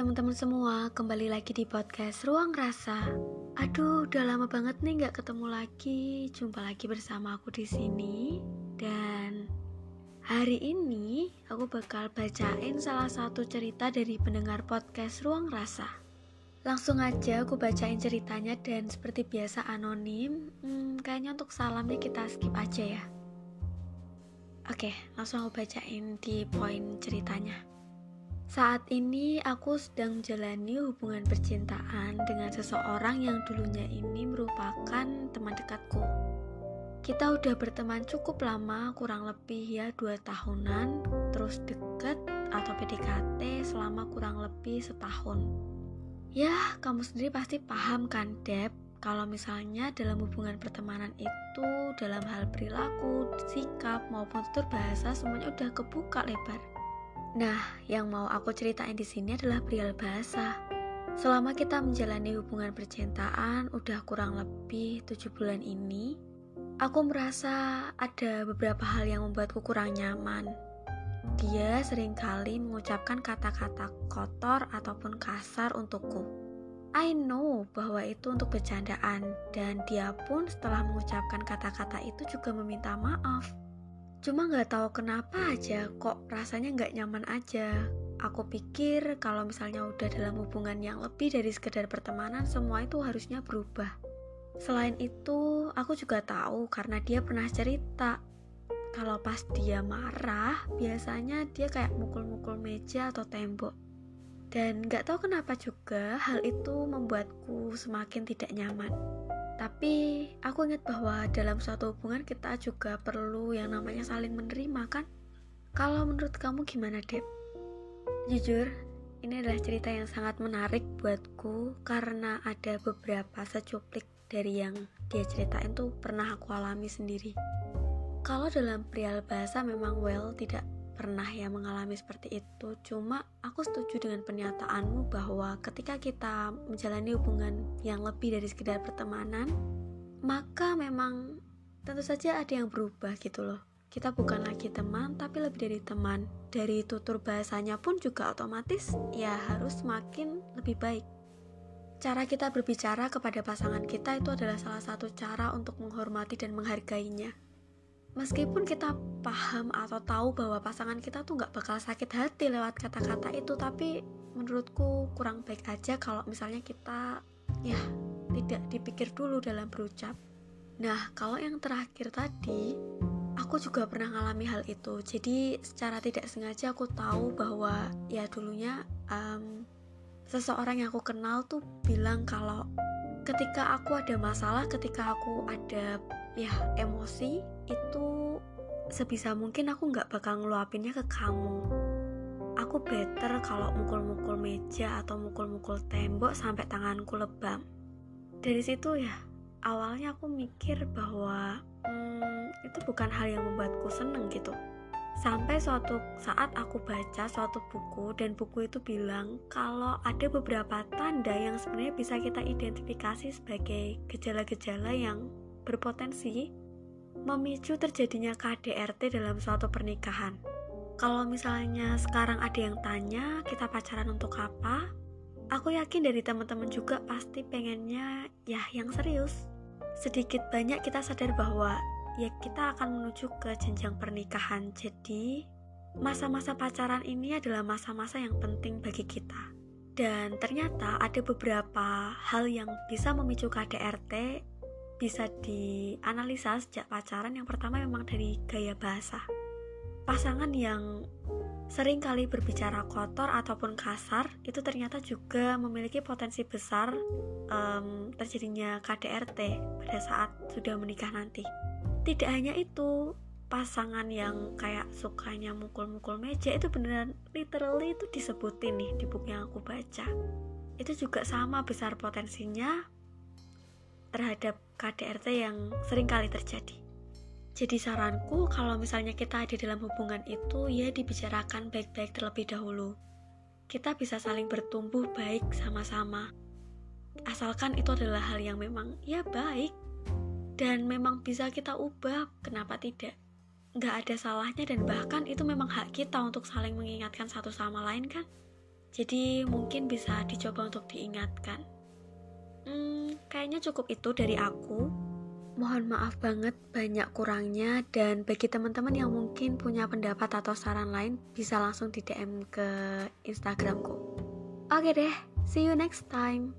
teman-teman semua, kembali lagi di podcast Ruang Rasa. Aduh, udah lama banget nih nggak ketemu lagi. Jumpa lagi bersama aku di sini. Dan hari ini aku bakal bacain salah satu cerita dari pendengar podcast Ruang Rasa. Langsung aja aku bacain ceritanya dan seperti biasa anonim. Hmm, kayaknya untuk salamnya kita skip aja ya. Oke, langsung aku bacain di poin ceritanya. Saat ini aku sedang menjalani hubungan percintaan dengan seseorang yang dulunya ini merupakan teman dekatku. Kita udah berteman cukup lama, kurang lebih ya dua tahunan, terus deket atau PDKT selama kurang lebih setahun. Ya, kamu sendiri pasti paham kan, Deb, kalau misalnya dalam hubungan pertemanan itu, dalam hal perilaku, sikap, maupun tutur bahasa, semuanya udah kebuka lebar. Nah, yang mau aku ceritain di sini adalah perihal bahasa. Selama kita menjalani hubungan percintaan udah kurang lebih tujuh bulan ini, aku merasa ada beberapa hal yang membuatku kurang nyaman. Dia sering kali mengucapkan kata-kata kotor ataupun kasar untukku. I know bahwa itu untuk bercandaan dan dia pun setelah mengucapkan kata-kata itu juga meminta maaf. Cuma nggak tahu kenapa aja kok rasanya nggak nyaman aja. Aku pikir kalau misalnya udah dalam hubungan yang lebih dari sekedar pertemanan, semua itu harusnya berubah. Selain itu, aku juga tahu karena dia pernah cerita kalau pas dia marah, biasanya dia kayak mukul-mukul meja atau tembok. Dan gak tahu kenapa juga hal itu membuatku semakin tidak nyaman. Tapi aku ingat bahwa dalam suatu hubungan kita juga perlu yang namanya saling menerima kan? Kalau menurut kamu gimana, Dep? Jujur, ini adalah cerita yang sangat menarik buatku karena ada beberapa secuplik dari yang dia ceritain tuh pernah aku alami sendiri. Kalau dalam perihal bahasa memang well tidak pernah ya mengalami seperti itu. Cuma aku setuju dengan pernyataanmu bahwa ketika kita menjalani hubungan yang lebih dari sekedar pertemanan maka memang tentu saja ada yang berubah gitu loh. Kita bukan lagi teman tapi lebih dari teman. Dari tutur bahasanya pun juga otomatis ya harus semakin lebih baik. Cara kita berbicara kepada pasangan kita itu adalah salah satu cara untuk menghormati dan menghargainya meskipun kita paham atau tahu bahwa pasangan kita tuh nggak bakal sakit hati lewat kata-kata itu tapi menurutku kurang baik aja kalau misalnya kita ya tidak dipikir dulu dalam berucap. Nah kalau yang terakhir tadi aku juga pernah ngalami hal itu. Jadi secara tidak sengaja aku tahu bahwa ya dulunya um, seseorang yang aku kenal tuh bilang kalau ketika aku ada masalah ketika aku ada ya emosi itu sebisa mungkin aku nggak bakal ngeluapinnya ke kamu. Aku better kalau mukul-mukul meja atau mukul-mukul tembok sampai tanganku lebam. Dari situ ya awalnya aku mikir bahwa hmm, itu bukan hal yang membuatku seneng gitu sampai suatu saat aku baca suatu buku dan buku itu bilang kalau ada beberapa tanda yang sebenarnya bisa kita identifikasi sebagai gejala-gejala yang berpotensi memicu terjadinya KDRT dalam suatu pernikahan. Kalau misalnya sekarang ada yang tanya, kita pacaran untuk apa? Aku yakin dari teman-teman juga pasti pengennya ya yang serius. Sedikit banyak kita sadar bahwa ya kita akan menuju ke jenjang pernikahan. Jadi, masa-masa pacaran ini adalah masa-masa yang penting bagi kita. Dan ternyata ada beberapa hal yang bisa memicu KDRT bisa dianalisa sejak pacaran yang pertama memang dari gaya bahasa pasangan yang sering kali berbicara kotor ataupun kasar itu ternyata juga memiliki potensi besar um, terjadinya KDRT pada saat sudah menikah nanti tidak hanya itu pasangan yang kayak sukanya mukul-mukul meja itu beneran literally itu disebutin nih di buku yang aku baca itu juga sama besar potensinya terhadap KDRT yang sering kali terjadi. Jadi saranku kalau misalnya kita ada dalam hubungan itu ya dibicarakan baik-baik terlebih dahulu. Kita bisa saling bertumbuh baik sama-sama. Asalkan itu adalah hal yang memang ya baik dan memang bisa kita ubah, kenapa tidak? Gak ada salahnya dan bahkan itu memang hak kita untuk saling mengingatkan satu sama lain kan? Jadi mungkin bisa dicoba untuk diingatkan. Hmm, kayaknya cukup itu dari aku. Mohon maaf banget banyak kurangnya dan bagi teman-teman yang mungkin punya pendapat atau saran lain bisa langsung di DM ke Instagramku. Oke deh, see you next time.